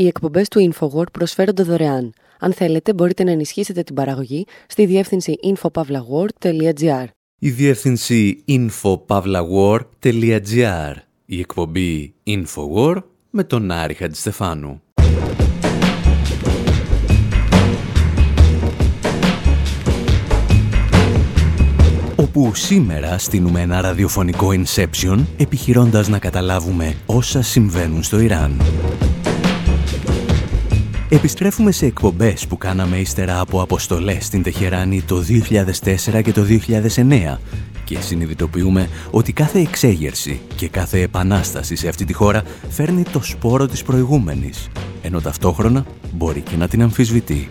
Οι εκπομπές του InfoWord προσφέρονται δωρεάν. Αν θέλετε, μπορείτε να ενισχύσετε την παραγωγή στη διεύθυνση infopavlagor.gr. Η διεύθυνση infopavlagor.gr. Η εκπομπή InfoWord με τον Άρη Χατζηστεφάνου. όπου σήμερα στείλουμε ένα ραδιοφωνικό Inception επιχειρώντας να καταλάβουμε όσα συμβαίνουν στο Ιράν. Επιστρέφουμε σε εκπομπές που κάναμε ύστερα από αποστολές στην Τεχεράνη το 2004 και το 2009 και συνειδητοποιούμε ότι κάθε εξέγερση και κάθε επανάσταση σε αυτή τη χώρα φέρνει το σπόρο της προηγούμενης, ενώ ταυτόχρονα μπορεί και να την αμφισβητεί.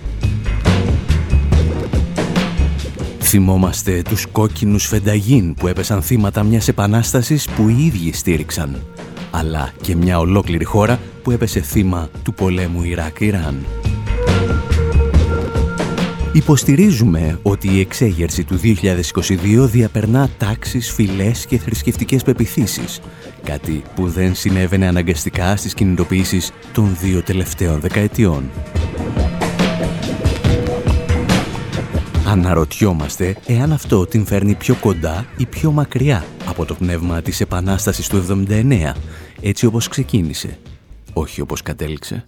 Θυμόμαστε τους κόκκινους φενταγίν που έπεσαν θύματα μιας επανάστασης που οι ίδιοι στήριξαν, αλλά και μια ολόκληρη χώρα που έπεσε θύμα του πολέμου Ιράκ-Ιράν. Υποστηρίζουμε ότι η εξέγερση του 2022 διαπερνά τάξεις, φυλές και θρησκευτικές πεπιθήσεις, κάτι που δεν συνέβαινε αναγκαστικά στις κινητοποιήσεις των δύο τελευταίων δεκαετιών. Αναρωτιόμαστε εάν αυτό την φέρνει πιο κοντά ή πιο μακριά από το πνεύμα της Επανάστασης του 79, έτσι όπως ξεκίνησε, όχι όπως κατέληξε.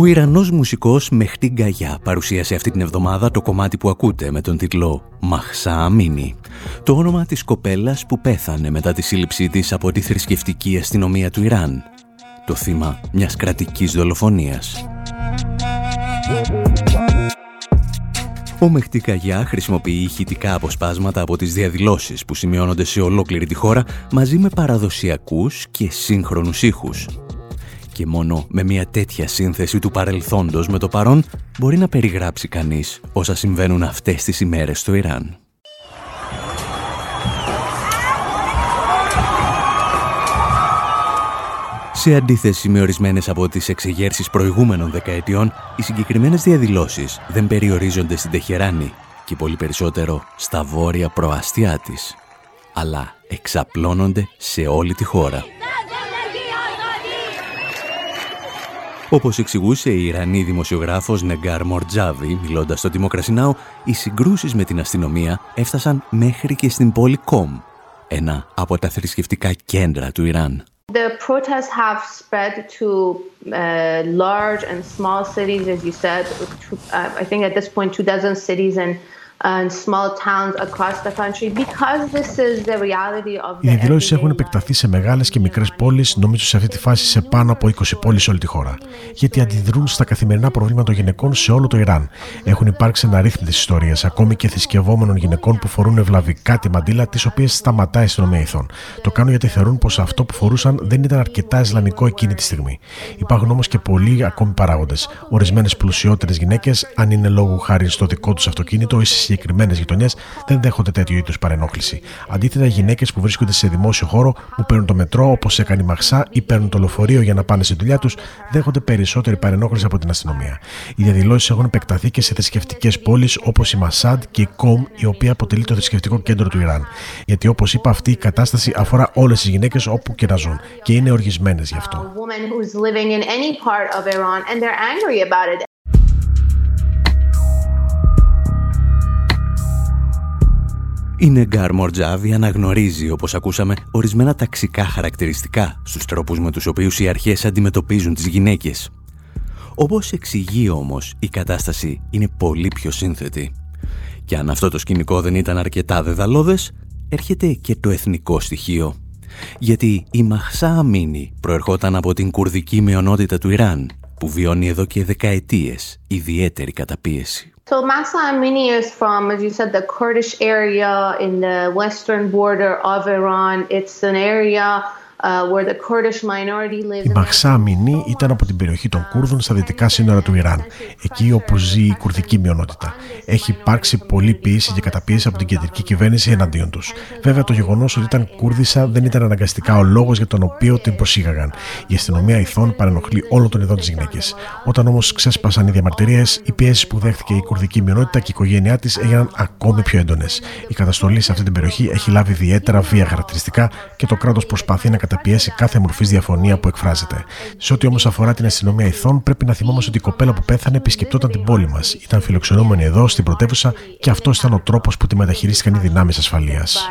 Ο Ιρανός μουσικός Μεχτή Γκαγιά παρουσίασε αυτή την εβδομάδα το κομμάτι που ακούτε με τον τίτλο «Μαχσά Αμίνη», το όνομα της κοπέλας που πέθανε μετά τη σύλληψή της από τη θρησκευτική αστυνομία του Ιράν, το θύμα μιας κρατικής δολοφονίας. Ο Μεχτή Καγιά χρησιμοποιεί ηχητικά αποσπάσματα από τις διαδηλώσεις που σημειώνονται σε ολόκληρη τη χώρα μαζί με παραδοσιακούς και σύγχρονους ήχους, και μόνο με μια τέτοια σύνθεση του παρελθόντος με το παρόν μπορεί να περιγράψει κανείς όσα συμβαίνουν αυτές τις ημέρες στο Ιράν. Σε αντίθεση με ορισμένες από τις εξεγέρσεις προηγούμενων δεκαετιών, οι συγκεκριμένες διαδηλώσεις δεν περιορίζονται στην Τεχεράνη και πολύ περισσότερο στα βόρεια προαστιά της, αλλά εξαπλώνονται σε όλη τη χώρα. Όπως εξηγούσε η Ιρανή δημοσιογράφος Νεγκάρ Μορτζάβη, μιλώντας στο Democracy Now, οι συγκρούσεις με την αστυνομία έφτασαν μέχρι και στην πόλη Κομ, ένα από τα θρησκευτικά κέντρα του Ιράν. The protests have spread to uh, large and small cities, as you said. Uh, I think at this point, two dozen cities and οι διαδηλώσει έχουν επεκταθεί σε μεγάλες και μικρές πόλεις, νομίζω σε αυτή τη φάση σε πάνω από 20 πόλεις σε όλη τη χώρα. Γιατί αντιδρούν στα καθημερινά προβλήματα των γυναικών σε όλο το Ιράν. Έχουν υπάρξει αναρρύθμιτε ιστορίες, ακόμη και θρησκευόμενων γυναικών που φορούν ευλαβικά τη μαντήλα, τις οποίες σταματάει η αστυνομία ηθών. Το κάνουν γιατί θεωρούν πως αυτό που φορούσαν δεν ήταν αρκετά Ισλαμικό εκείνη τη στιγμή. Υπάρχουν όμως και πολλοί ακόμη παράγοντες. Ορισμένες πλουσιότερες γυναίκες, αν είναι λόγω χάρη στο δικό τους αυτοκίνητο ή σε συγκεκριμένες γειτονιές δεν δέχονται τέτοιου είδους παρενόχληση. Αντίθετα, οι γυναίκες που βρίσκονται σε δημόσιο χώρο, που παίρνουν το μετρό όπως έκανε η Μαξά ή παίρνουν το λεωφορείο για να πάνε στη δουλειά τους, δέχονται περισσότερη παρενόχληση από την αστυνομία. Οι διαδηλώσεις έχουν επεκταθεί και σε θρησκευτικές πόλεις όπως η Μασάντ και η Κομ, η οποία αποτελεί το θρησκευτικό κέντρο του Ιράν. Γιατί όπως είπα, αυτή η κατάσταση αφορά όλες τις γυναίκες όπου και να ζουν και είναι οργισμένες γι' αυτό. Η Νεγκάρ Μορτζάβη αναγνωρίζει, όπως ακούσαμε, ορισμένα ταξικά χαρακτηριστικά στους τρόπους με τους οποίους οι αρχές αντιμετωπίζουν τις γυναίκες. Όπως εξηγεί όμως, η κατάσταση είναι πολύ πιο σύνθετη. Και αν αυτό το σκηνικό δεν ήταν αρκετά δεδαλώδες, έρχεται και το εθνικό στοιχείο. Γιατί η Μαχσά Αμίνη προερχόταν από την κουρδική μειονότητα του Ιράν, που βιώνει εδώ και δεκαετίες ιδιαίτερη καταπίεση. So Masa Amini is from, as you said, the Kurdish area in the western border of Iran. It's an area η Μαχσά Αμινή ήταν από την περιοχή των Κούρδων στα δυτικά σύνορα του Ιράν, εκεί όπου ζει η κουρδική μειονότητα. Έχει υπάρξει πολλή πίεση και καταπίεση από την κεντρική κυβέρνηση εναντίον τους. Βέβαια, το γεγονός ότι ήταν Κούρδισσα δεν ήταν αναγκαστικά ο λόγος για τον οποίο την προσήγαγαν. Η αστυνομία ηθών παρενοχλεί όλο τον ειδών της γυναίκες. Όταν όμως ξέσπασαν οι διαμαρτυρίες, οι πιέσεις που δέχτηκε η κουρδική μειονότητα και η οικογένειά της έγιναν ακόμη πιο έντονες. Η καταστολή σε αυτή την περιοχή έχει λάβει ιδιαίτερα βία χαρακτηριστικά και το κράτος προσπαθεί να καταπιέσει κάθε μορφής διαφωνία που εκφράζεται. Σε ό,τι όμως αφορά την αστυνομία ηθών, πρέπει να θυμόμαστε ότι η κοπέλα που πέθανε επισκεπτόταν την πόλη μας. Ήταν φιλοξενούμενη εδώ, στην πρωτεύουσα, και αυτός ήταν ο τρόπος που τη μεταχειρίστηκαν οι δυνάμεις ασφαλείας.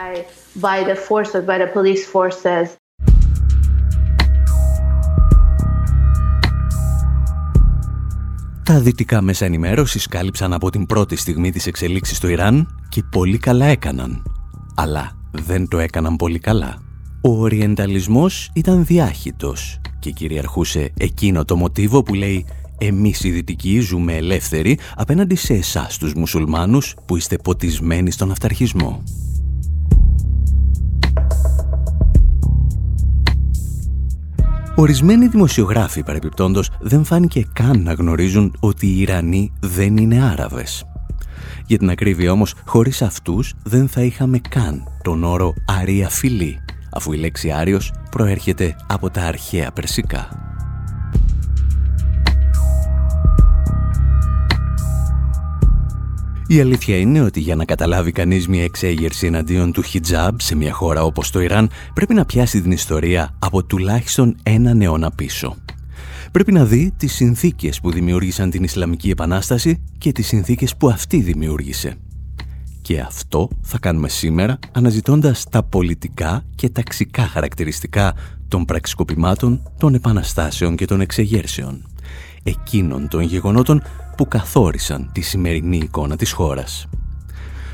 Τα δυτικά μέσα ενημέρωσης κάλυψαν από την πρώτη στιγμή της εξελίξης στο Ιράν και πολύ καλά έκαναν. Αλλά δεν το έκαναν πολύ καλά. Ο οριενταλισμός ήταν διάχυτος και κυριαρχούσε εκείνο το μοτίβο που λέει «Εμείς οι Δυτικοί ζούμε ελεύθεροι απέναντι σε εσάς τους μουσουλμάνους που είστε ποτισμένοι στον αυταρχισμό». Ορισμένοι δημοσιογράφοι παρεπιπτόντος δεν φάνηκε καν να γνωρίζουν ότι οι Ιρανοί δεν είναι Άραβες. Για την ακρίβεια όμως, χωρίς αυτούς δεν θα είχαμε καν τον όρο «αρία φυλή», αφού η λέξη Άριος προέρχεται από τα αρχαία περσικά. Η αλήθεια είναι ότι για να καταλάβει κανείς μια εξέγερση εναντίον του χιτζάμπ σε μια χώρα όπως το Ιράν πρέπει να πιάσει την ιστορία από τουλάχιστον έναν αιώνα πίσω. Πρέπει να δει τις συνθήκες που δημιούργησαν την Ισλαμική Επανάσταση και τις συνθήκες που αυτή δημιούργησε. Και αυτό θα κάνουμε σήμερα αναζητώντας τα πολιτικά και ταξικά χαρακτηριστικά των πραξικοπημάτων, των επαναστάσεων και των εξεγέρσεων. Εκείνων των γεγονότων που καθόρισαν τη σημερινή εικόνα της χώρας.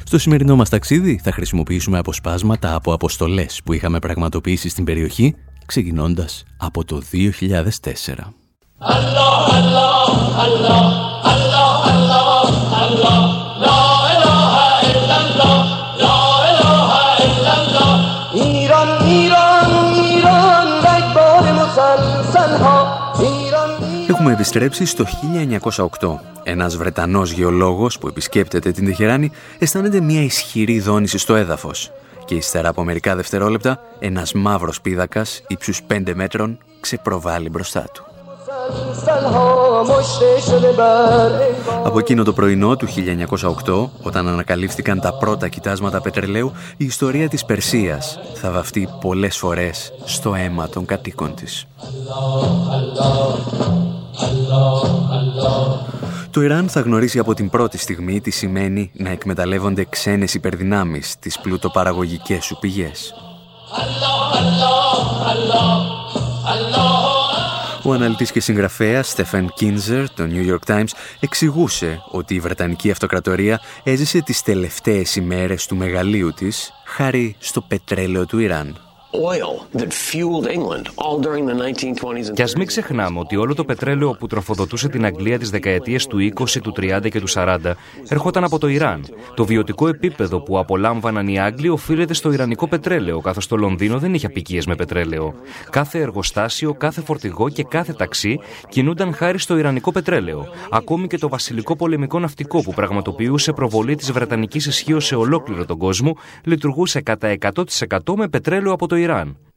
Στο σημερινό μας ταξίδι θα χρησιμοποιήσουμε αποσπάσματα από αποστολές που είχαμε πραγματοποιήσει στην περιοχή, ξεκινώντας από το 2004. Έχουμε επιστρέψει στο 1908. Ένας Βρετανός γεωλόγος που επισκέπτεται την Τεχεράνη αισθάνεται μια ισχυρή δόνηση στο έδαφος και ύστερα από μερικά δευτερόλεπτα ένας μαύρος πίδακας ύψους 5 μέτρων ξεπροβάλλει μπροστά του. Από εκείνο το πρωινό του 1908, όταν ανακαλύφθηκαν τα πρώτα κοιτάσματα πετρελαίου, η ιστορία της Περσίας θα βαφτεί πολλές φορές στο αίμα των κατοίκων της. Το Ιράν θα γνωρίσει από την πρώτη στιγμή τι σημαίνει να εκμεταλλεύονται ξένες υπερδυνάμεις τις πλουτοπαραγωγικές σου πηγές. Ο αναλυτής και συγγραφέας Στέφεν Κίνζερ, το New York Times, εξηγούσε ότι η Βρετανική Αυτοκρατορία έζησε τις τελευταίες ημέρες του μεγαλείου της χάρη στο πετρέλαιο του Ιράν Και ας μην ξεχνάμε ότι όλο το πετρέλαιο που τροφοδοτούσε την Αγγλία τις δεκαετίες του 20, του 30 και του 40 ερχόταν από το Ιράν. Το βιωτικό επίπεδο που απολάμβαναν οι Άγγλοι οφείλεται στο Ιρανικό πετρέλαιο, καθώς το Λονδίνο δεν είχε απικίες με πετρέλαιο. Κάθε εργοστάσιο, κάθε φορτηγό και κάθε ταξί κινούνταν χάρη στο Ιρανικό πετρέλαιο. Ακόμη και το βασιλικό πολεμικό ναυτικό που πραγματοποιούσε προβολή της Βρετανικής ισχύω σε ολόκληρο τον κόσμο λειτουργούσε κατά 100% με πετρέλαιο από το Ιράν. Иран –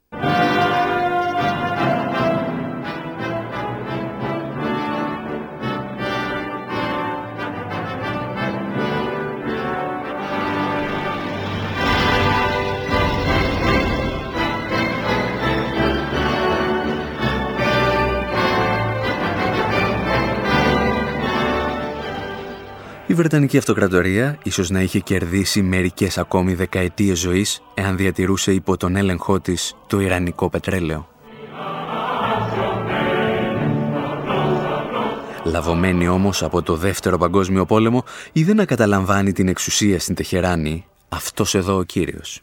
Βρετανική Αυτοκρατορία ίσως να είχε κερδίσει μερικές ακόμη δεκαετίες ζωής εάν διατηρούσε υπό τον έλεγχό της το Ιρανικό πετρέλαιο. Λαβωμένη όμως από το Δεύτερο Παγκόσμιο Πόλεμο, είδε να καταλαμβάνει την εξουσία στην Τεχεράνη αυτός εδώ ο κύριος.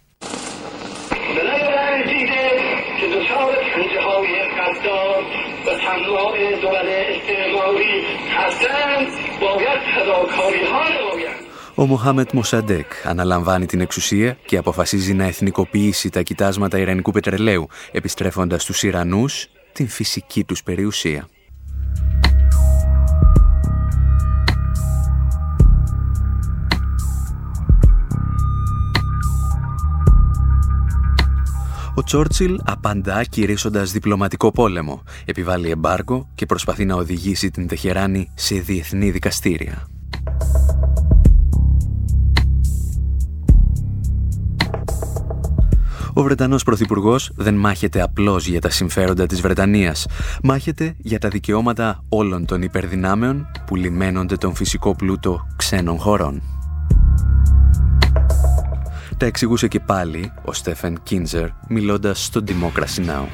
Ο Μοχάμετ Μοσαντέκ αναλαμβάνει την εξουσία και αποφασίζει να εθνικοποιήσει τα κοιτάσματα Ιρανικού πετρελαίου, επιστρέφοντας στους Ιρανούς την φυσική τους περιουσία. Ο Τσόρτσιλ απαντά κηρύσσοντας διπλωματικό πόλεμο, επιβάλλει εμπάργκο και προσπαθεί να οδηγήσει την Τεχεράνη σε διεθνή δικαστήρια. Ο Βρετανός Πρωθυπουργός δεν μάχεται απλώς για τα συμφέροντα της Βρετανίας. Μάχεται για τα δικαιώματα όλων των υπερδυνάμεων που λιμένονται τον φυσικό πλούτο ξένων χωρών. Τα εξηγούσε και πάλι ο Στέφεν Κίνζερ μιλώντας στο Democracy Now!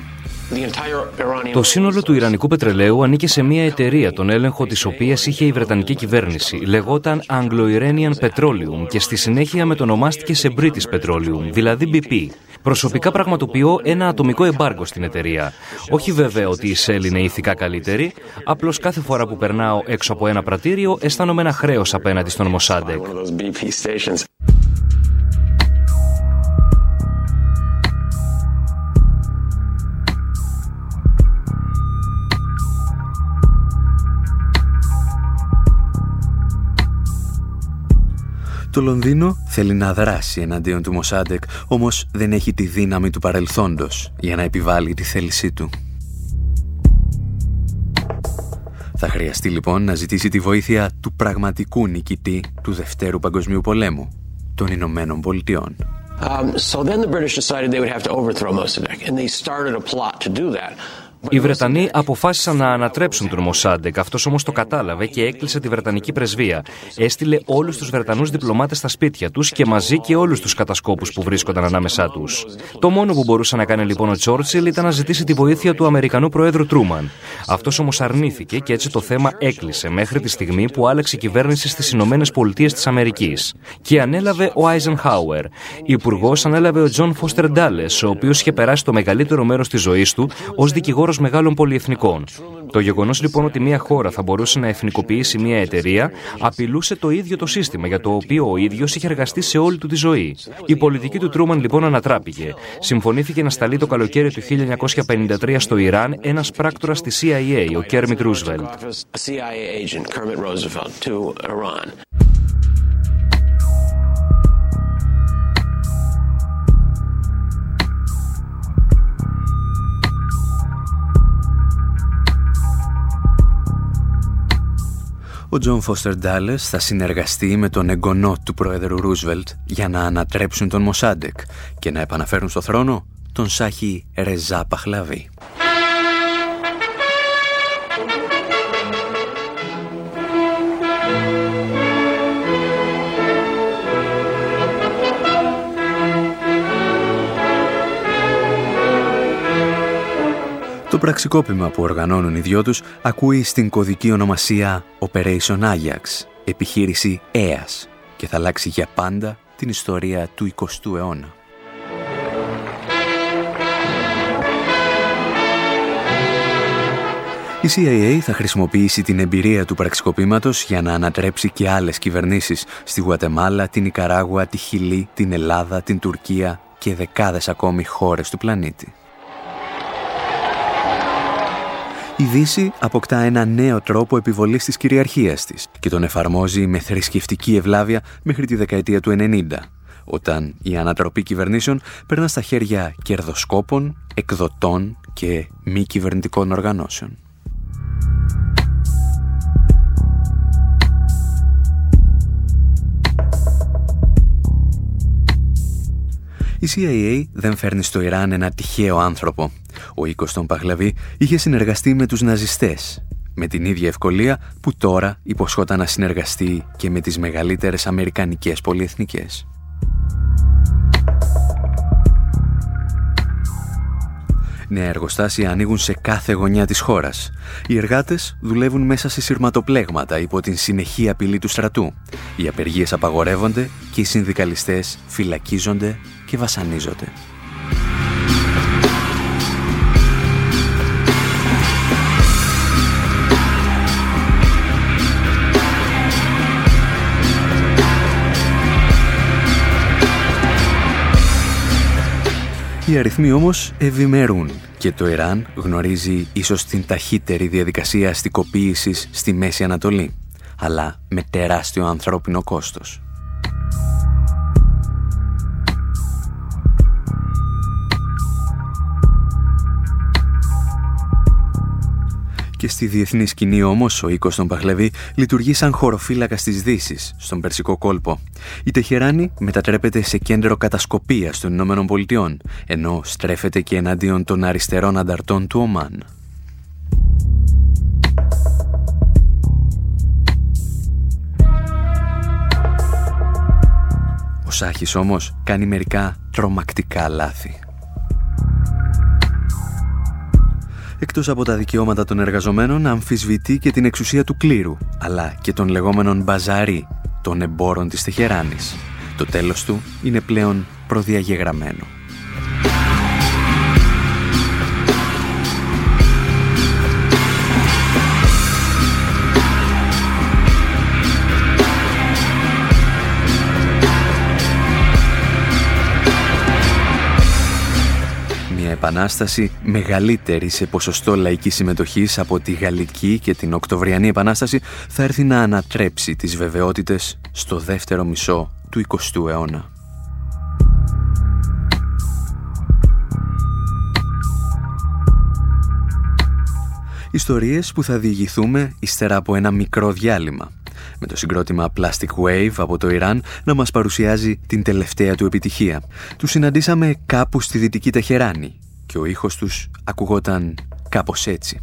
Το σύνολο του Ιρανικού πετρελαίου ανήκε σε μια εταιρεία, τον έλεγχο της οποίας είχε η Βρετανική κυβέρνηση. Λεγόταν Anglo-Iranian Petroleum και στη συνέχεια μετονομάστηκε σε British Petroleum, δηλαδή BP. Προσωπικά πραγματοποιώ ένα ατομικό εμπάργκο στην εταιρεία. Όχι βέβαια ότι η Shell είναι ηθικά καλύτερη, απλώς κάθε φορά που περνάω έξω από ένα πρατήριο αισθάνομαι ένα χρέος απέναντι στον Μοσάντεκ. Το Λονδίνο θέλει να δράσει εναντίον του Μοσάντεκ, όμως δεν έχει τη δύναμη του παρελθόντος για να επιβάλλει τη θέλησή του. Θα χρειαστεί λοιπόν να ζητήσει τη βοήθεια του πραγματικού νικητή του Δευτέρου Παγκοσμίου Πολέμου, των Ηνωμένων Πολιτειών. Um, so then the British decided they would have to overthrow Mossadegh, and they started a plot to do that. Οι Βρετανοί αποφάσισαν να ανατρέψουν τον Μοσάντεκ. Αυτός όμως το κατάλαβε και έκλεισε τη Βρετανική πρεσβεία. Έστειλε όλους τους Βρετανούς διπλωμάτες στα σπίτια τους και μαζί και όλους τους κατασκόπους που βρίσκονταν ανάμεσά τους. Το μόνο που μπορούσε να κάνει λοιπόν ο Τσόρτσιλ ήταν να ζητήσει τη βοήθεια του Αμερικανού Προέδρου Τρούμαν. Αυτός όμως αρνήθηκε και έτσι το θέμα έκλεισε μέχρι τη στιγμή που άλλαξε η κυβέρνηση στις Ηνωμένες Πολιτείες της Αμερικής. Και ανέλαβε ο Άιζενχάουερ. Υπουργός ανέλαβε ο Τζον Φώστερ Ντάλες, ο οποίος είχε περάσει το μεγαλύτερο μέρος της ζωής του ως δικηγόρος μεγάλων πολυεθνικών. Το γεγονός λοιπόν ότι μια χώρα θα μπορούσε να εθνικοποιήσει μια εταιρεία απειλούσε το ίδιο το σύστημα για το οποίο ο ίδιος είχε εργαστεί σε όλη του τη ζωή. Η πολιτική του Τρούμαν λοιπόν ανατράπηκε. Συμφωνήθηκε να σταλεί το καλοκαίρι του 1953 στο Ιράν ένας πράκτορας στη CIA, ο Κέρμιτ Ρούσβελτ. Ο Τζον Φώστερ Ντάλες θα συνεργαστεί με τον εγγονό του πρόεδρου Ρούσβελτ για να ανατρέψουν τον Μοσάντεκ και να επαναφέρουν στο θρόνο τον Σάχη Ρεζά Παχλαβή. πραξικόπημα που οργανώνουν οι δυο τους ακούει στην κωδική ονομασία Operation Ajax, επιχείρηση ΕΑΣ και θα αλλάξει για πάντα την ιστορία του 20ου αιώνα. Η CIA θα χρησιμοποιήσει την εμπειρία του πραξικοπήματος για να ανατρέψει και άλλες κυβερνήσεις στη Γουατεμάλα, την Ικαράγουα, τη Χιλή, την Ελλάδα, την Τουρκία και δεκάδες ακόμη χώρες του πλανήτη. Η Δύση αποκτά ένα νέο τρόπο επιβολής της κυριαρχίας της και τον εφαρμόζει με θρησκευτική ευλάβεια μέχρι τη δεκαετία του 90, όταν η ανατροπή κυβερνήσεων περνά στα χέρια κερδοσκόπων, εκδοτών και μη κυβερνητικών οργανώσεων. Η CIA δεν φέρνει στο Ιράν ένα τυχαίο άνθρωπο. Ο οίκος των Παγλαβή είχε συνεργαστεί με τους ναζιστές, με την ίδια ευκολία που τώρα υποσχόταν να συνεργαστεί και με τις μεγαλύτερες αμερικανικές πολυεθνικές. Νέα εργοστάσια ανοίγουν σε κάθε γωνιά της χώρας. Οι εργάτες δουλεύουν μέσα σε σειρματοπλέγματα υπό την συνεχή απειλή του στρατού. Οι απεργίες απαγορεύονται και οι συνδικαλιστές φυλακίζονται και βασανίζονται. Οι αριθμοί όμως ευημερούν και το Ιράν γνωρίζει ίσως την ταχύτερη διαδικασία αστικοποίησης στη Μέση Ανατολή, αλλά με τεράστιο ανθρώπινο κόστος. Και στη διεθνή σκηνή όμως, ο οίκος των Παχλεβί λειτουργεί σαν χωροφύλακα τη Δύση, στον Περσικό κόλπο. Η Τεχεράνη μετατρέπεται σε κέντρο κατασκοπίας των Ηνωμένων Πολιτειών, ενώ στρέφεται και εναντίον των αριστερών ανταρτών του Ομάν. Ο Σάχης όμως κάνει μερικά τρομακτικά λάθη. Εκτός από τα δικαιώματα των εργαζομένων, αμφισβητεί και την εξουσία του κλήρου, αλλά και των λεγόμενων μπαζάρι, των εμπόρων της Τεχεράνης. Το τέλος του είναι πλέον προδιαγεγραμμένο. Επανάσταση μεγαλύτερη σε ποσοστό λαϊκή συμμετοχής από τη Γαλλική και την Οκτωβριανή Επανάσταση θα έρθει να ανατρέψει τις βεβαιότητες στο δεύτερο μισό του 20ου αιώνα. Ιστορίες που θα διηγηθούμε ύστερα από ένα μικρό διάλειμμα με το συγκρότημα Plastic Wave από το Ιράν να μας παρουσιάζει την τελευταία του επιτυχία. Του συναντήσαμε κάπου στη Δυτική Τεχεράνη και ο ήχος τους ακουγόταν κάπως έτσι.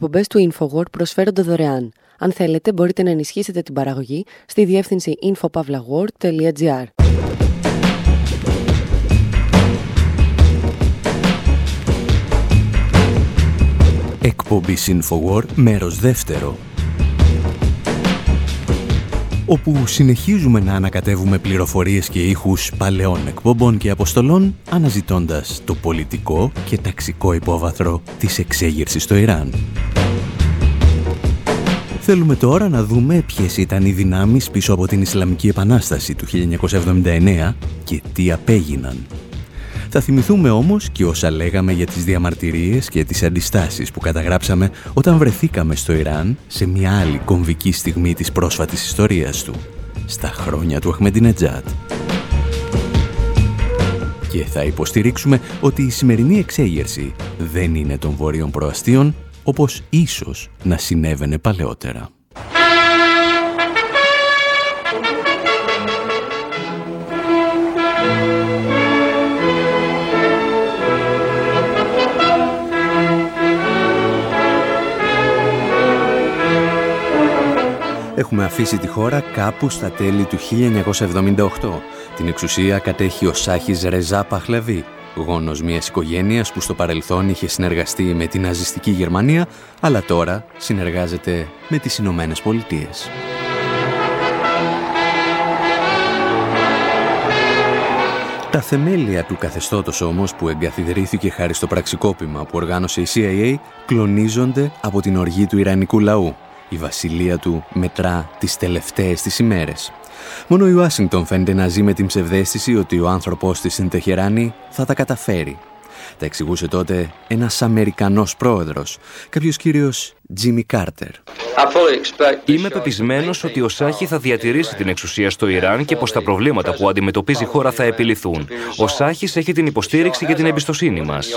Εκπομπές του InfoWord προσφέρονται δωρεάν. Αν θέλετε, μπορείτε να ενισχύσετε την παραγωγή στη διεύθυνση infopavlagor.gr. Εκπομπή InfoWord, μέρος δεύτερο. Όπου συνεχίζουμε να ανακατεύουμε πληροφορίες και ήχους παλαιών εκπομπών και αποστολών, αναζητώντας το πολιτικό και ταξικό υπόβαθρο της εξέγερσης στο Ιράν. Θέλουμε τώρα να δούμε ποιες ήταν οι δυνάμεις πίσω από την Ισλαμική Επανάσταση του 1979 και τι απέγιναν. Θα θυμηθούμε όμως και όσα λέγαμε για τις διαμαρτυρίες και τις αντιστάσεις που καταγράψαμε όταν βρεθήκαμε στο Ιράν σε μια άλλη κομβική στιγμή της πρόσφατης ιστορίας του, στα χρόνια του Αχμεντινετζάτ. Και θα υποστηρίξουμε ότι η σημερινή εξέγερση δεν είναι των βόρειων προαστίων όπως ίσως να συνέβαινε παλαιότερα. Έχουμε αφήσει τη χώρα κάπου στα τέλη του 1978. Την εξουσία κατέχει ο Σάχης Ρεζά Παχλαβή, γόνος μιας οικογένειας που στο παρελθόν είχε συνεργαστεί με την ναζιστική Γερμανία, αλλά τώρα συνεργάζεται με τις Ηνωμένες Πολιτείες. Τα θεμέλια του καθεστώτος όμως που εγκαθιδρύθηκε χάρη στο πραξικόπημα που οργάνωσε η CIA κλονίζονται από την οργή του Ιρανικού λαού. Η βασιλεία του μετρά τις τελευταίες της ημέρες. Μόνο η Ουάσιγκτον φαίνεται να ζει με την ψευδέστηση ότι ο άνθρωπος της στην Τεχεράνη θα τα καταφέρει. Τα εξηγούσε τότε ένας Αμερικανός πρόεδρος, κάποιος κύριος Τζίμι Κάρτερ. Είμαι πεπισμένος ότι ο Σάχη θα διατηρήσει την εξουσία στο Ιράν και πως τα προβλήματα που αντιμετωπίζει η χώρα θα επιληθούν. Ο Σάχης έχει την υποστήριξη και την εμπιστοσύνη μας.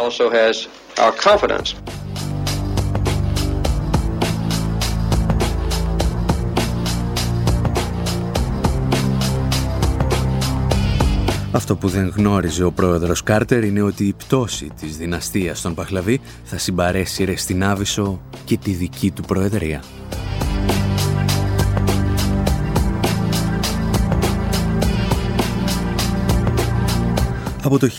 Αυτό που δεν γνώριζε ο πρόεδρος Κάρτερ είναι ότι η πτώση της δυναστείας των Παχλαβή θα συμπαρέσει στην Άβυσσο και τη δική του προεδρία. Από το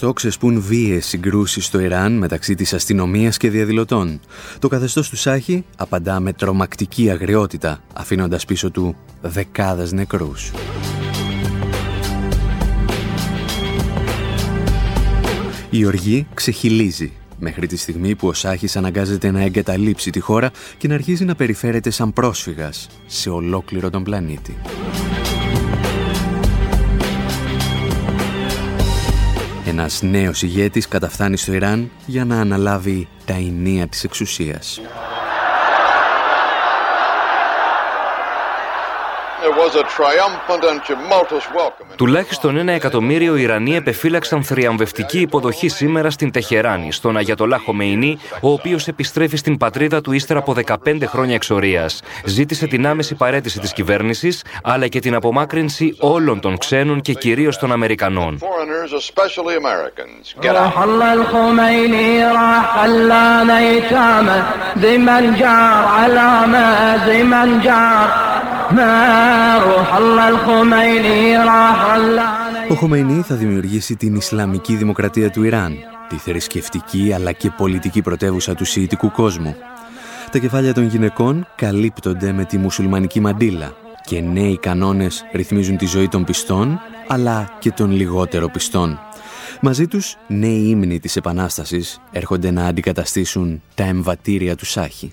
1978 ξεσπούν βίαιες συγκρούσεις στο Ιράν μεταξύ της αστυνομίας και διαδηλωτών. Το καθεστώς του Σάχη απαντά με τρομακτική αγριότητα, αφήνοντας πίσω του δεκάδες νεκρούς. Η οργή ξεχυλίζει μέχρι τη στιγμή που ο Σάχης αναγκάζεται να εγκαταλείψει τη χώρα και να αρχίζει να περιφέρεται σαν πρόσφυγας σε ολόκληρο τον πλανήτη. Ένας νέος ηγέτης καταφθάνει στο Ιράν για να αναλάβει τα ενία της εξουσίας. Τουλάχιστον ένα εκατομμύριο Ιρανοί επεφύλαξαν θριαμβευτική υποδοχή σήμερα στην Τεχεράνη, στον Αγιατολά Χομεϊνή, ο οποίος επιστρέφει στην πατρίδα του ύστερα από 15 χρόνια εξορίας. Ζήτησε την άμεση παρέτηση της κυβέρνησης, αλλά και την απομάκρυνση όλων των ξένων και κυρίως των Αμερικανών. Ο Χομεϊνί θα δημιουργήσει την Ισλαμική Δημοκρατία του Ιράν, τη θρησκευτική αλλά και πολιτική πρωτεύουσα του Σιητικού κόσμου. Τα κεφάλια των γυναικών καλύπτονται με τη μουσουλμανική μαντήλα και νέοι κανόνες ρυθμίζουν τη ζωή των πιστών αλλά και των λιγότερο πιστών. Μαζί τους νέοι ύμνοι της Επανάστασης έρχονται να αντικαταστήσουν τα εμβατήρια του Σάχη.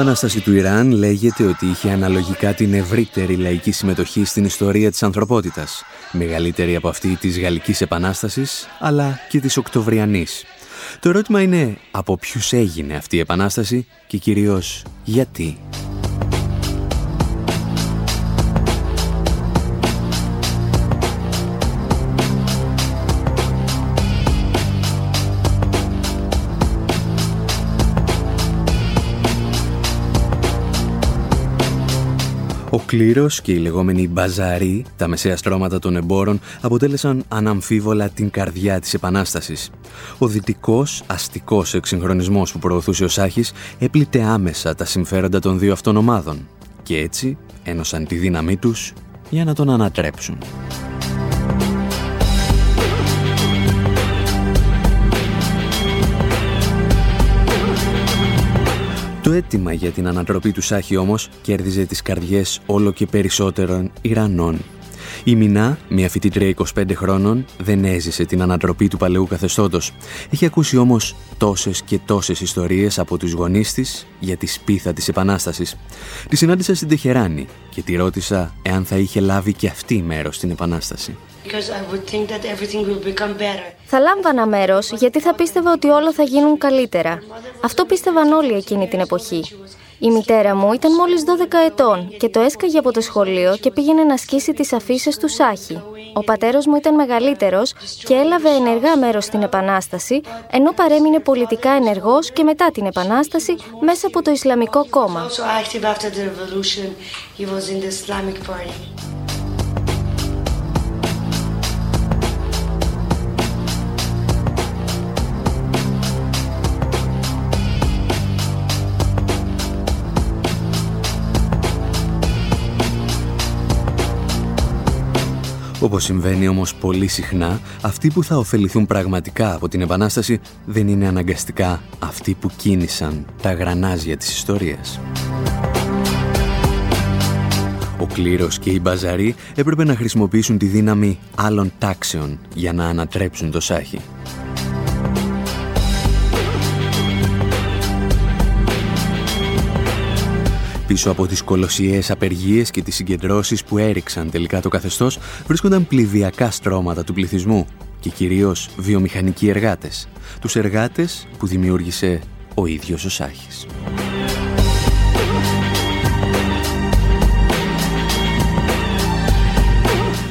Επανάσταση του Ιράν λέγεται ότι είχε αναλογικά την ευρύτερη λαϊκή συμμετοχή στην ιστορία της ανθρωπότητας, μεγαλύτερη από αυτή της Γαλλικής Επανάστασης, αλλά και της Οκτωβριανής. Το ερώτημα είναι από ποιους έγινε αυτή η Επανάσταση και κυρίως γιατί; Ο κλήρος και οι λεγόμενοι μπαζαροί, τα μεσαία στρώματα των εμπόρων, αποτέλεσαν αναμφίβολα την καρδιά της Επανάστασης. Ο δυτικός, αστικός εξυγχρονισμός που προωθούσε ο Σάχης έπλητε άμεσα τα συμφέροντα των δύο αυτών ομάδων και έτσι ένωσαν τη δύναμή τους για να τον ανατρέψουν. Το αίτημα για την ανατροπή του Σάχη όμως κέρδιζε τις καρδιές όλο και περισσότερων Ιρανών. Η Μινά, μια φοιτήτρια 25 χρόνων, δεν έζησε την ανατροπή του παλαιού καθεστώτος. Έχει ακούσει όμως τόσες και τόσες ιστορίες από τους γονείς της για τη σπίθα της Επανάστασης. Τη συνάντησα στην Τεχεράνη και τη ρώτησα εάν θα είχε λάβει και αυτή μέρος στην Επανάσταση. Θα λάμβανα μέρος γιατί θα πίστευα ότι όλα θα γίνουν καλύτερα. Αυτό πίστευαν όλοι εκείνη την εποχή. Η μητέρα μου ήταν μόλις 12 ετών και το έσκαγε από το σχολείο και πήγαινε να σκίσει τις αφήσει του Σάχη. Ο πατέρας μου ήταν μεγαλύτερος και έλαβε ενεργά μέρος στην Επανάσταση, ενώ παρέμεινε πολιτικά ενεργός και μετά την Επανάσταση μέσα από το Ισλαμικό κόμμα. Όπως συμβαίνει όμως πολύ συχνά, αυτοί που θα ωφεληθούν πραγματικά από την Επανάσταση δεν είναι αναγκαστικά αυτοί που κίνησαν τα γρανάζια της ιστορίας. Ο κλήρος και οι μπαζαροί έπρεπε να χρησιμοποιήσουν τη δύναμη άλλων τάξεων για να ανατρέψουν το Σάχη. Πίσω από τις κολοσιαίες απεργίες και τις συγκεντρώσεις που έριξαν τελικά το καθεστώς βρίσκονταν πληδιακά στρώματα του πληθυσμού και κυρίως βιομηχανικοί εργάτες. Τους εργάτες που δημιούργησε ο ίδιος ο Σάχης.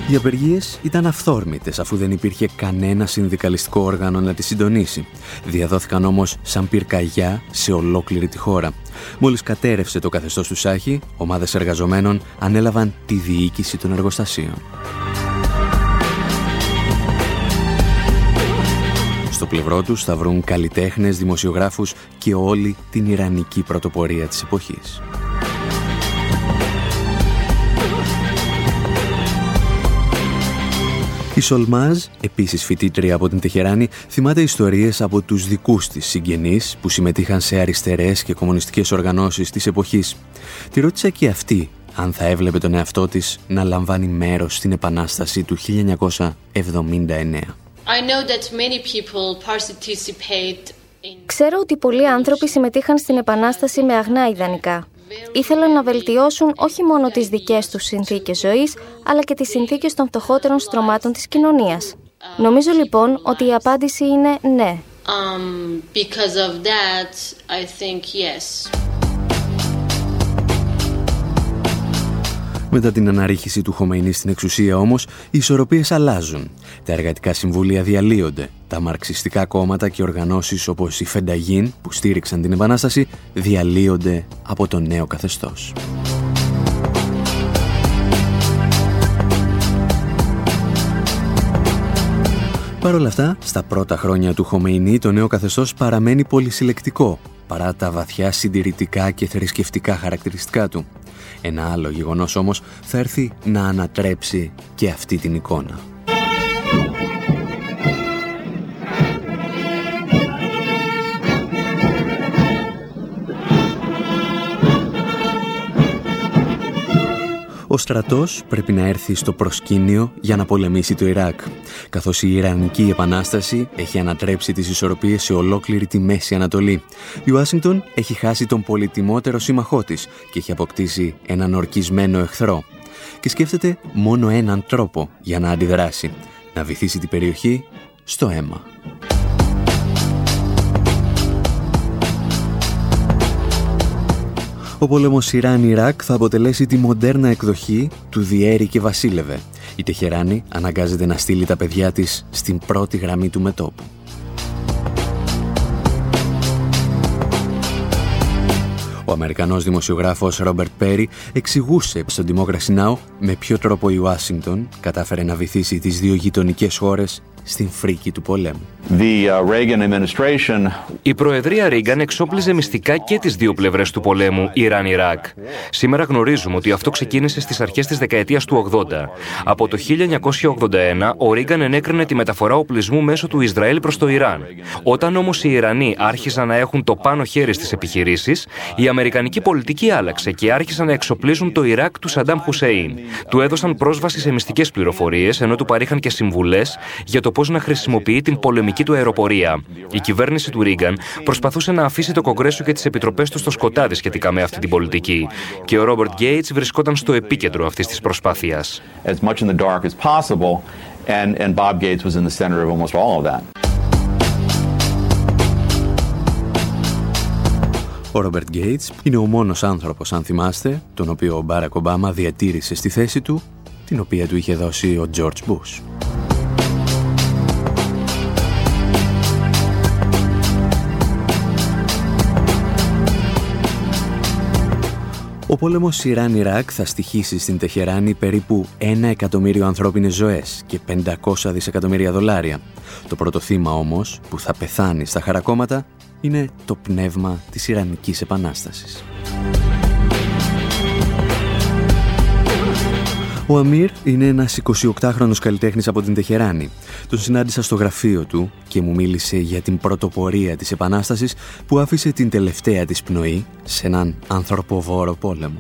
Οι απεργίες ήταν αυθόρμητες αφού δεν υπήρχε κανένα συνδικαλιστικό όργανο να τις συντονίσει. Διαδόθηκαν όμως σαν πυρκαγιά σε ολόκληρη τη χώρα. Μόλις κατέρευσε το καθεστώς του Σάχη, ομάδες εργαζομένων ανέλαβαν τη διοίκηση των εργοστασίων. Στο πλευρό τους θα βρουν καλλιτέχνες, δημοσιογράφους και όλη την Ιρανική πρωτοπορία της εποχής. Η Σολμάζ, επίσης φοιτήτρια από την Τεχεράνη, θυμάται ιστορίες από τους δικούς της συγγενείς που συμμετείχαν σε αριστερές και κομμουνιστικές οργανώσεις της εποχής. Τη ρώτησα και αυτή αν θα έβλεπε τον εαυτό της να λαμβάνει μέρος στην Επανάσταση του 1979. Ξέρω ότι πολλοί άνθρωποι συμμετείχαν στην Επανάσταση με αγνά ιδανικά ήθελαν να βελτιώσουν όχι μόνο τις δικές τους συνθήκες ζωής, αλλά και τις συνθήκες των φτωχότερων στρωμάτων της κοινωνίας. Νομίζω λοιπόν ότι η απάντηση είναι ναι. Um, because of that, I think yes. Μετά την αναρρίχηση του Χομεϊνή στην εξουσία όμως, οι ισορροπίες αλλάζουν. Τα εργατικά συμβούλια διαλύονται. Τα μαρξιστικά κόμματα και οργανώσεις όπως η Φενταγίν που στήριξαν την Επανάσταση διαλύονται από το νέο καθεστώς. Παρ' όλα αυτά, στα πρώτα χρόνια του Χομεϊνή το νέο καθεστώς παραμένει πολυσυλλεκτικό, παρά τα βαθιά συντηρητικά και θρησκευτικά χαρακτηριστικά του. Ένα άλλο γεγονός όμως θα έρθει να ανατρέψει και αυτή την εικόνα. Ο στρατός πρέπει να έρθει στο προσκήνιο για να πολεμήσει το Ιράκ, καθώς η Ιρανική Επανάσταση έχει ανατρέψει τις ισορροπίες σε ολόκληρη τη Μέση Ανατολή. Η Ουάσιγκτον έχει χάσει τον πολυτιμότερο σύμμαχό της και έχει αποκτήσει έναν ορκισμένο εχθρό. Και σκέφτεται μόνο έναν τρόπο για να αντιδράσει, να βυθίσει την περιοχή στο αίμα. Ο πόλεμος Ιράν-Ιράκ θα αποτελέσει τη μοντέρνα εκδοχή του Διέρη και Βασίλευε. Η Τεχεράνη αναγκάζεται να στείλει τα παιδιά της στην πρώτη γραμμή του μετόπου. Ο Αμερικανός δημοσιογράφος Ρόμπερτ Πέρι εξηγούσε στον Democracy Now! με ποιο τρόπο η Ουάσιγκτον κατάφερε να βυθίσει τις δύο γειτονικές χώρες στην φρίκη του πολέμου. Uh, η Προεδρία Ρίγκαν εξόπλιζε μυστικά και τις δύο πλευρές του πολέμου Ιράν-Ιράκ. Σήμερα γνωρίζουμε ότι αυτό ξεκίνησε στις αρχές της δεκαετίας του 80. Από το 1981 ο Ρίγκαν ενέκρινε τη μεταφορά οπλισμού μέσω του Ισραήλ προς το Ιράν. Όταν όμως οι Ιρανοί άρχισαν να έχουν το πάνω χέρι στις επιχειρήσεις, η αμερικανική πολιτική άλλαξε και άρχισαν να εξοπλίζουν το Ιράκ του Σαντάμ Χουσέιν. Του έδωσαν πρόσβαση σε μυστικές πληροφορίες, ενώ του παρήχαν και συμβουλές για το πώς να χρησιμοποιεί την πολεμική του αεροπορία. Η κυβέρνηση του Ρίγκαν προσπαθούσε να αφήσει το Κογκρέσο και τις επιτροπές του στο σκοτάδι σχετικά με αυτή την πολιτική. Και ο Ρόμπερτ Γκέιτς βρισκόταν στο επίκεντρο αυτής της προσπάθειας. Ο Ρόμπερτ Γκέιτς είναι ο μόνος άνθρωπος, αν θυμάστε, τον οποίο ο Μπάρακ Ομπάμα διατήρησε στη θέση του, την οποία του είχε δώσει ο Τζορτζ Μπούς. Ο πόλεμος Ιράν-Ιράκ θα στοιχήσει στην Τεχεράνη περίπου ένα εκατομμύριο ανθρώπινες ζωές και 500 δισεκατομμύρια δολάρια. Το πρώτο θύμα όμως που θα πεθάνει στα χαρακόμματα είναι το πνεύμα της Ιρανικής Επανάστασης. Ο Αμύρ είναι ένας 28χρονος καλλιτέχνης από την Τεχεράνη. Τον συνάντησα στο γραφείο του και μου μίλησε για την πρωτοπορία της Επανάστασης που άφησε την τελευταία της πνοή σε έναν ανθρωποβόρο πόλεμο.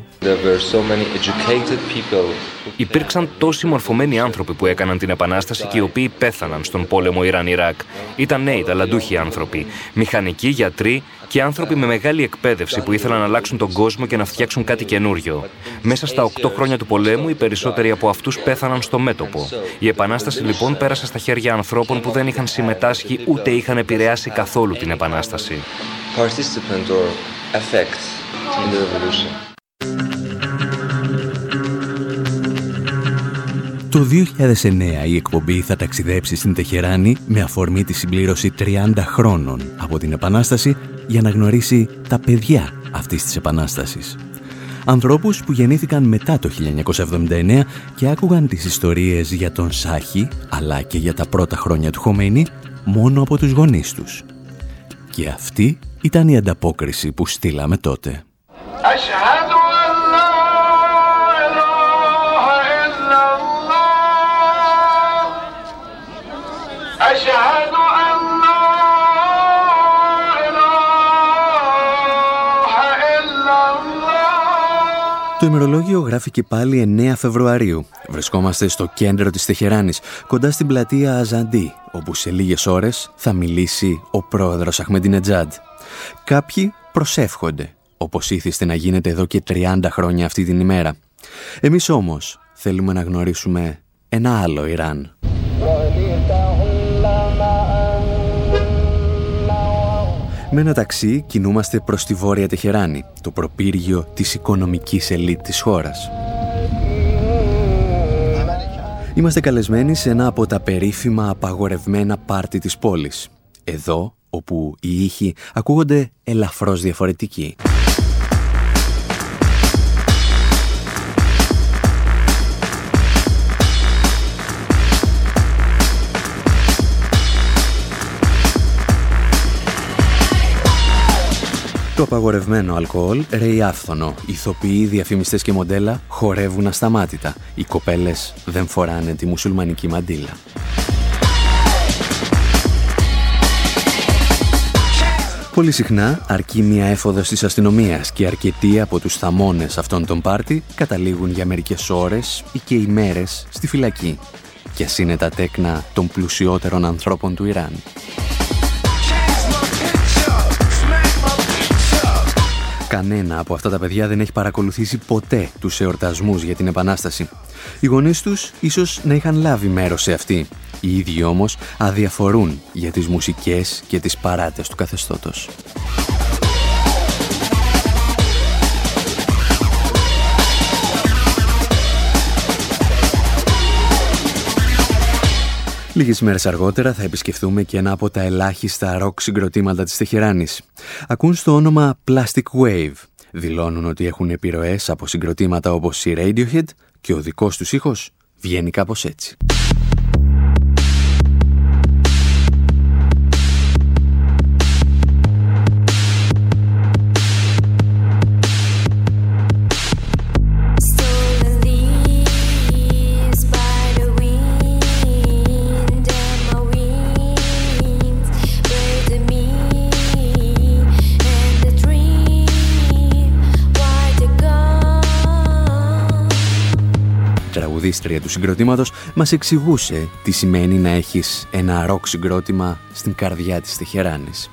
Υπήρξαν τόσοι μορφωμένοι άνθρωποι που έκαναν την Επανάσταση και οι οποίοι πέθαναν στον πόλεμο Ιράν-Ιράκ. Ήταν νέοι, ταλαντούχοι άνθρωποι, μηχανικοί, γιατροί και άνθρωποι με μεγάλη εκπαίδευση που ήθελαν να αλλάξουν τον κόσμο και να φτιάξουν κάτι καινούριο. Μέσα στα 8 χρόνια του πολέμου, οι περισσότεροι από αυτούς πέθαναν στο μέτωπο. Η Επανάσταση λοιπόν πέρασε στα χέρια ανθρώπων που δεν είχαν συμμετάσχει ούτε είχαν επηρεάσει καθόλου την Επανάσταση. Το 2009 η εκπομπή θα ταξιδέψει στην Τεχεράνη με αφορμή τη συμπλήρωση 30 χρόνων από την Επανάσταση για να γνωρίσει τα παιδιά αυτής της Επανάστασης. Ανθρώπους που γεννήθηκαν μετά το 1979 και άκουγαν τις ιστορίες για τον Σάχη αλλά και για τα πρώτα χρόνια του Χωμένη μόνο από τους γονείς τους. Και αυτή ήταν η ανταπόκριση που στείλαμε τότε. Το ημερολόγιο γράφει και πάλι 9 Φεβρουαρίου. Βρισκόμαστε στο κέντρο της Τεχεράνης, κοντά στην πλατεία Αζαντί, όπου σε λίγες ώρες θα μιλήσει ο πρόεδρος Αχμεντινετζάντ. Κάποιοι προσεύχονται, όπως ήθιστε να γίνεται εδώ και 30 χρόνια αυτή την ημέρα. Εμείς όμως θέλουμε να γνωρίσουμε ένα άλλο Ιράν. Με ένα ταξί κινούμαστε προς τη Βόρεια Τεχεράνη, το προπύργιο της οικονομικής ελίτ της χώρας. Είμαστε καλεσμένοι σε ένα από τα περίφημα απαγορευμένα πάρτι της πόλης. Εδώ, όπου οι ήχοι ακούγονται ελαφρώς διαφορετικοί. Το απαγορευμένο αλκοόλ ρέει άφθονο. Ηθοποιοί, διαφημιστές και μοντέλα χορεύουν ασταμάτητα. Οι κοπέλες δεν φοράνε τη μουσουλμανική μαντήλα. Πολύ συχνά, αρκεί μια έφοδος της αστυνομίας και αρκετοί από τους θαμώνες αυτών των πάρτι καταλήγουν για μερικές ώρες ή και ημέρες στη φυλακή. Και ας είναι τα τέκνα των πλουσιότερων ανθρώπων του Ιράν. Κανένα από αυτά τα παιδιά δεν έχει παρακολουθήσει ποτέ τους εορτασμούς για την Επανάσταση. Οι γονείς τους ίσως να είχαν λάβει μέρος σε αυτή. Οι ίδιοι όμως αδιαφορούν για τις μουσικές και τις παράτες του καθεστώτος. Λίγες μέρες αργότερα θα επισκεφθούμε και ένα από τα ελάχιστα ροκ συγκροτήματα της Τεχεράνης. Ακούν στο όνομα Plastic Wave. δηλώνουν ότι έχουν επιρροές από συγκροτήματα όπως η Radiohead και ο δικός τους ήχος βγαίνει κάπως έτσι. Τραγουδίστρια του συγκροτήματος μας εξηγούσε τι σημαίνει να έχεις ένα ροκ συγκρότημα στην καρδιά της Τεχεράνης.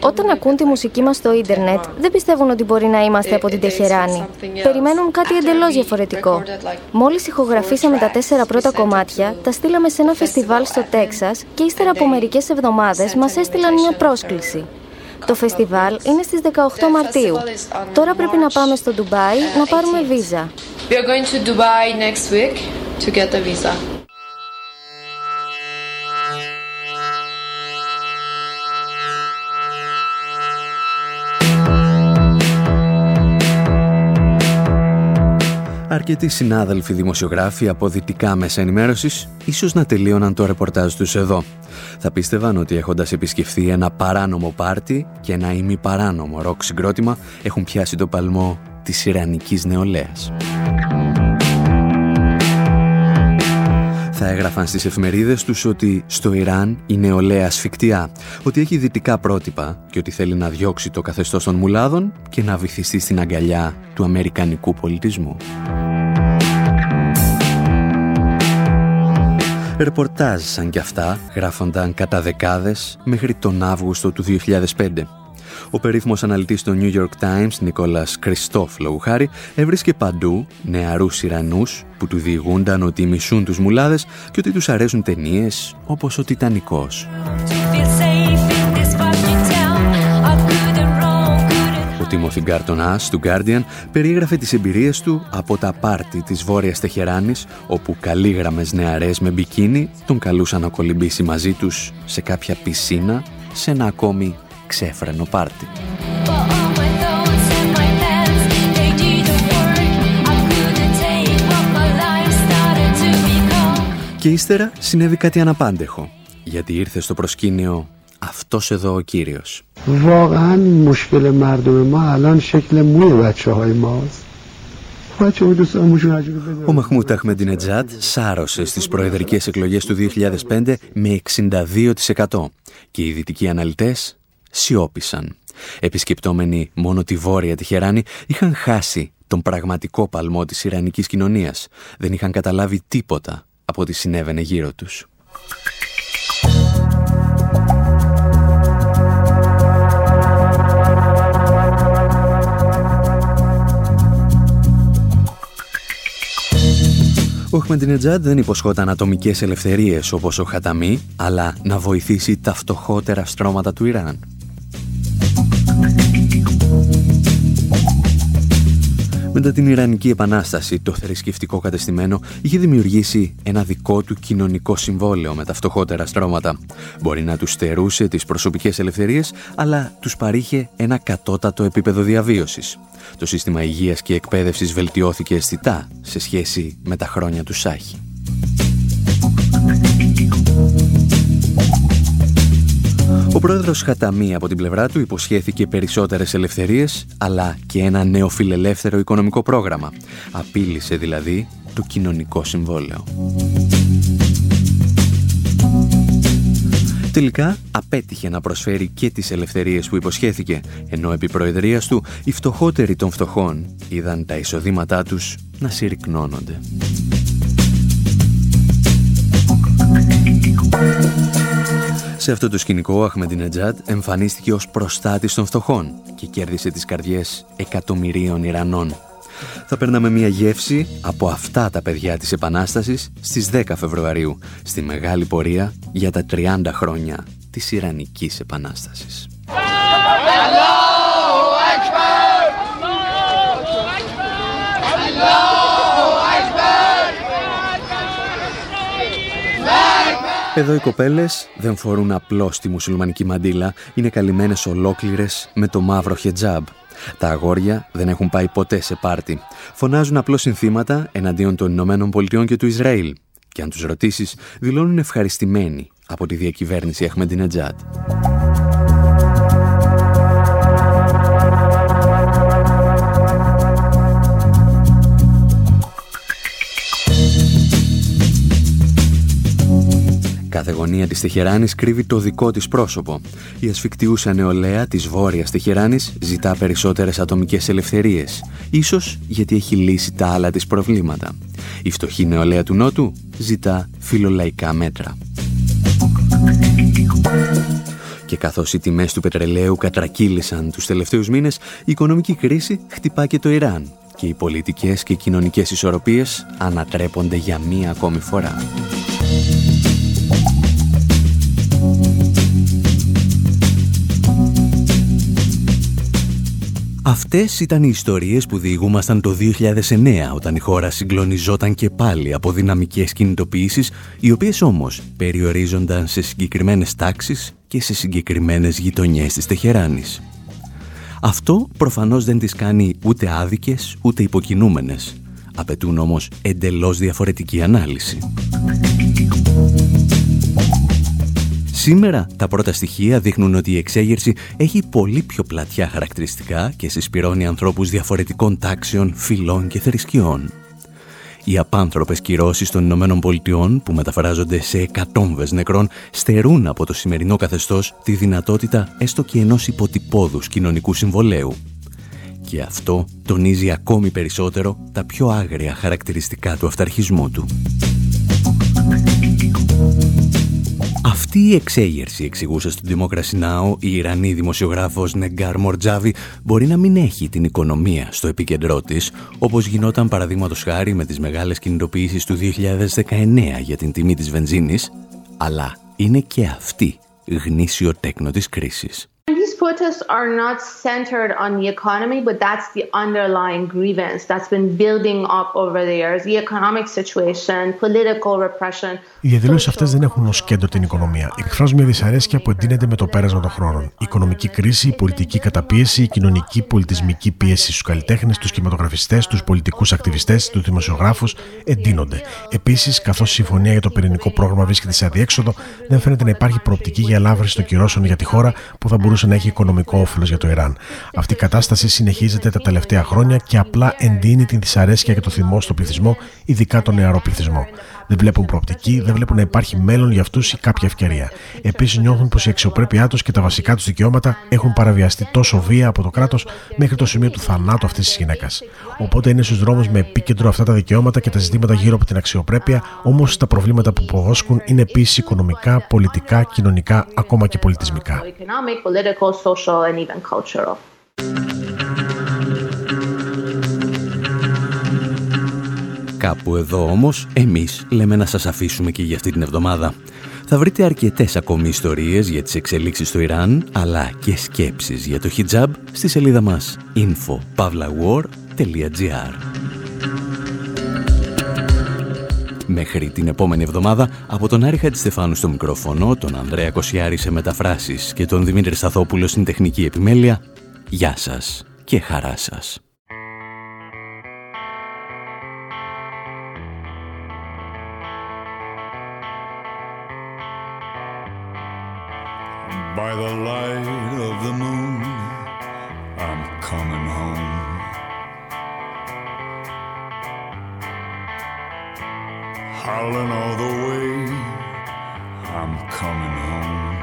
Όταν ακούν τη μουσική μας στο ίντερνετ, δεν πιστεύουν ότι μπορεί να είμαστε από την Τεχεράνη. Περιμένουν κάτι εντελώς διαφορετικό. Μόλις ηχογραφήσαμε τα τέσσερα πρώτα κομμάτια, τα στείλαμε σε ένα φεστιβάλ στο Τέξας και ύστερα από μερικές εβδομάδες μας έστειλαν μια πρόσκληση. Το φεστιβάλ είναι στις 18 Μαρτίου. Τώρα πρέπει να πάμε στο Ντουμπάι να πάρουμε βίζα. We are going to Dubai next week to get a visa. Αρκετοί συνάδελφοι δημοσιογράφοι από δυτικά μέσα ενημέρωσης ίσως να τελείωναν το ρεπορτάζ τους εδώ. Θα πίστευαν ότι έχοντας επισκεφθεί ένα παράνομο πάρτι και ένα ημιπαράνομο ροκ συγκρότημα έχουν πιάσει το παλμό της Ιρανικής νεολαίας. Θα έγραφαν στις εφημερίδες τους ότι στο Ιράν η νεολαία ασφικτιά, ότι έχει δυτικά πρότυπα και ότι θέλει να διώξει το καθεστώς των μουλάδων και να βυθιστεί στην αγκαλιά του αμερικανικού πολιτισμού. Ρεπορτάζ σαν κι αυτά γράφονταν κατά δεκάδες μέχρι τον Αύγουστο του 2005. Ο περίφημος αναλυτής του New York Times, Νικόλας Κριστόφ Λογουχάρη, έβρισκε παντού νεαρούς Ιρανούς που του διηγούνταν ότι μισούν τους μουλάδες και ότι τους αρέσουν ταινίες όπως ο Τιτανικός. Τίμωθη Άς του Guardian περιέγραφε τις εμπειρίες του από τα πάρτι της Βόρειας Τεχεράνης όπου καλήγραμμες νεαρές με μπικίνι τον καλούσαν να κολυμπήσει μαζί τους σε κάποια πισίνα σε ένα ακόμη ξέφρενο πάρτι. Και ύστερα συνέβη κάτι αναπάντεχο, γιατί ήρθε στο προσκήνιο αυτός εδώ ο κύριος. Ο Μαχμούτ Αχμεντινετζάτ σάρωσε στις προεδρικές εκλογές του 2005 με 62% και οι δυτικοί αναλυτές σιώπησαν. Επισκεπτόμενοι μόνο τη Βόρεια Τυχεράνη είχαν χάσει τον πραγματικό παλμό της Ιρανικής κοινωνίας. Δεν είχαν καταλάβει τίποτα από ό,τι συνέβαινε γύρω τους. Ο Αχμεντινετζάντ δεν υποσχόταν ατομικές ελευθερίες όπως ο Χαταμί, αλλά να βοηθήσει τα φτωχότερα στρώματα του Ιράν. Μετά την Ιρανική Επανάσταση, το θρησκευτικό κατεστημένο είχε δημιουργήσει ένα δικό του κοινωνικό συμβόλαιο με τα φτωχότερα στρώματα. Μπορεί να τους στερούσε τις προσωπικές ελευθερίες, αλλά τους παρήχε ένα κατώτατο επίπεδο διαβίωσης. Το σύστημα υγείας και εκπαίδευσης βελτιώθηκε αισθητά σε σχέση με τα χρόνια του Σάχη. Ο πρόεδρος Χαταμή από την πλευρά του υποσχέθηκε περισσότερες ελευθερίες, αλλά και ένα νεοφιλελεύθερο οικονομικό πρόγραμμα. Απείλησε δηλαδή το κοινωνικό συμβόλαιο. Τελικά απέτυχε να προσφέρει και τις ελευθερίες που υποσχέθηκε, ενώ επί προεδρίας του οι φτωχότεροι των φτωχών είδαν τα εισοδήματά τους να συρρυκνώνονται. Σε αυτό το σκηνικό ο Αχμεντινετζάτ εμφανίστηκε ως προστάτης των φτωχών και κέρδισε τις καρδιές εκατομμυρίων Ιρανών. Θα παίρναμε μια γεύση από αυτά τα παιδιά της Επανάστασης στις 10 Φεβρουαρίου, στη μεγάλη πορεία για τα 30 χρόνια της Ιρανικής Επανάστασης. Εδώ οι κοπέλες δεν φορούν απλώς τη μουσουλμανική μαντήλα, είναι καλυμμένες ολόκληρες με το μαύρο χετζάμπ. Τα αγόρια δεν έχουν πάει ποτέ σε πάρτι. Φωνάζουν απλώς συνθήματα εναντίον των Ηνωμένων Πολιτειών και του Ισραήλ. Και αν τους ρωτήσεις, δηλώνουν ευχαριστημένοι από τη διακυβέρνηση Αχμεντινετζάτ. Κάθε γωνία της Τεχεράνης κρύβει το δικό της πρόσωπο. Η ασφικτιούσα νεολαία της βόρειας Τεχεράνης ζητά περισσότερες ατομικές ελευθερίες. Ίσως γιατί έχει λύσει τα άλλα της προβλήματα. Η φτωχή νεολαία του Νότου ζητά φιλολαϊκά μέτρα. Και καθώς οι τιμές του πετρελαίου κατρακύλησαν τους τελευταίους μήνες, η οικονομική κρίση χτυπά και το Ιράν και οι πολιτικές και κοινωνικές ισορροπίες ανατρέπονται για μία ακόμη φορά. Αυτές ήταν οι ιστορίες που διηγούμασταν το 2009 όταν η χώρα συγκλονιζόταν και πάλι από δυναμικές κινητοποιήσεις οι οποίες όμως περιορίζονταν σε συγκεκριμένες τάξεις και σε συγκεκριμένες γειτονιές της Τεχεράνης. Αυτό προφανώς δεν τις κάνει ούτε άδικες ούτε υποκινούμενες. Απαιτούν όμως εντελώς διαφορετική ανάλυση. Σήμερα τα πρώτα στοιχεία δείχνουν ότι η εξέγερση έχει πολύ πιο πλατιά χαρακτηριστικά και συσπηρώνει ανθρώπους διαφορετικών τάξεων, φυλών και θρησκειών. Οι απάνθρωπες κυρώσεις των Ηνωμένων Πολιτειών που μεταφράζονται σε εκατόμβες νεκρών στερούν από το σημερινό καθεστώς τη δυνατότητα έστω και ενός υποτυπώδους κοινωνικού συμβολέου. Και αυτό τονίζει ακόμη περισσότερο τα πιο άγρια χαρακτηριστικά του αυταρχισμού του. Αυτή η εξέγερση, εξηγούσε στον Democracy Now, η Ιρανή δημοσιογράφος Νεγκάρ Μορτζάβη μπορεί να μην έχει την οικονομία στο επίκεντρό της, όπως γινόταν παραδείγματος χάρη με τις μεγάλες κινητοποιήσεις του 2019 για την τιμή της βενζίνης, αλλά είναι και αυτή γνήσιο τέκνο της κρίσης protests are not centered on the economy, but that's the underlying grievance that's been building up over the years. The economic situation, political repression. Οι διαδηλώσεις αυτές δεν έχουν ως κέντρο την οικονομία. Εκφράζουν μια δυσαρέσκεια που εντείνεται με το πέρασμα των χρόνων. Η οικονομική κρίση, η πολιτική καταπίεση, η κοινωνική πολιτισμική πίεση στους καλλιτέχνες, τους κινηματογραφιστές, τους πολιτικούς ακτιβιστές, τους δημοσιογράφους εντείνονται. Επίσης, καθώς η συμφωνία για το πυρηνικό πρόγραμμα βρίσκεται σε αδιέξοδο, δεν φαίνεται να υπάρχει προοπτική για ελάφρυνση των κυρώσεων για τη χώρα που θα μπορούσε να έχει οικονομικό όφελος για το Ιράν. Αυτή η κατάσταση συνεχίζεται τα τελευταία χρόνια και απλά εντείνει την δυσαρέσκεια και το θυμό στο πληθυσμό, ειδικά τον νεαρό πληθυσμό. Δεν βλέπουν προοπτική, δεν βλέπουν να υπάρχει μέλλον για αυτούς ή κάποια ευκαιρία. Επίσης, νιώθουν πως η αξιοπρέπειά τους και τα βασικά τους δικαιώματα έχουν παραβιαστεί τόσο βία από το κράτος μέχρι το σημείο του θανάτου αυτής της γυναίκας. Οπότε είναι στους δρόμους με επίκεντρο αυτά τα δικαιώματα και τα ζητήματα γύρω από την αξιοπρέπεια, όμως τα προβλήματα που υποβόσκουν είναι επίσης οικονομικά, πολιτικά, κοινωνικά, ακόμα και πολιτισμικά. Κάπου εδώ όμως εμείς λέμε να σας αφήσουμε και για αυτή την εβδομάδα. Θα βρείτε αρκετές ακόμη ιστορίες για τις εξελίξεις στο Ιράν, αλλά και σκέψεις για το χιτζάμπ στη σελίδα μας info.pavlawar.gr Μέχρι την επόμενη εβδομάδα, από τον Άρη Χατζηστεφάνου στο μικρόφωνο, τον Ανδρέα Κοσιάρη σε μεταφράσεις και τον Δημήτρη Σταθόπουλο στην τεχνική επιμέλεια, γεια σας και χαρά σας. By the light of the moon, I'm coming home. Howling all the way, I'm coming home.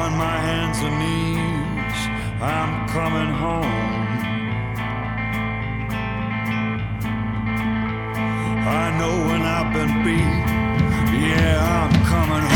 On my hands and knees, I'm coming home. I know when I've been beat yeah, I'm coming home.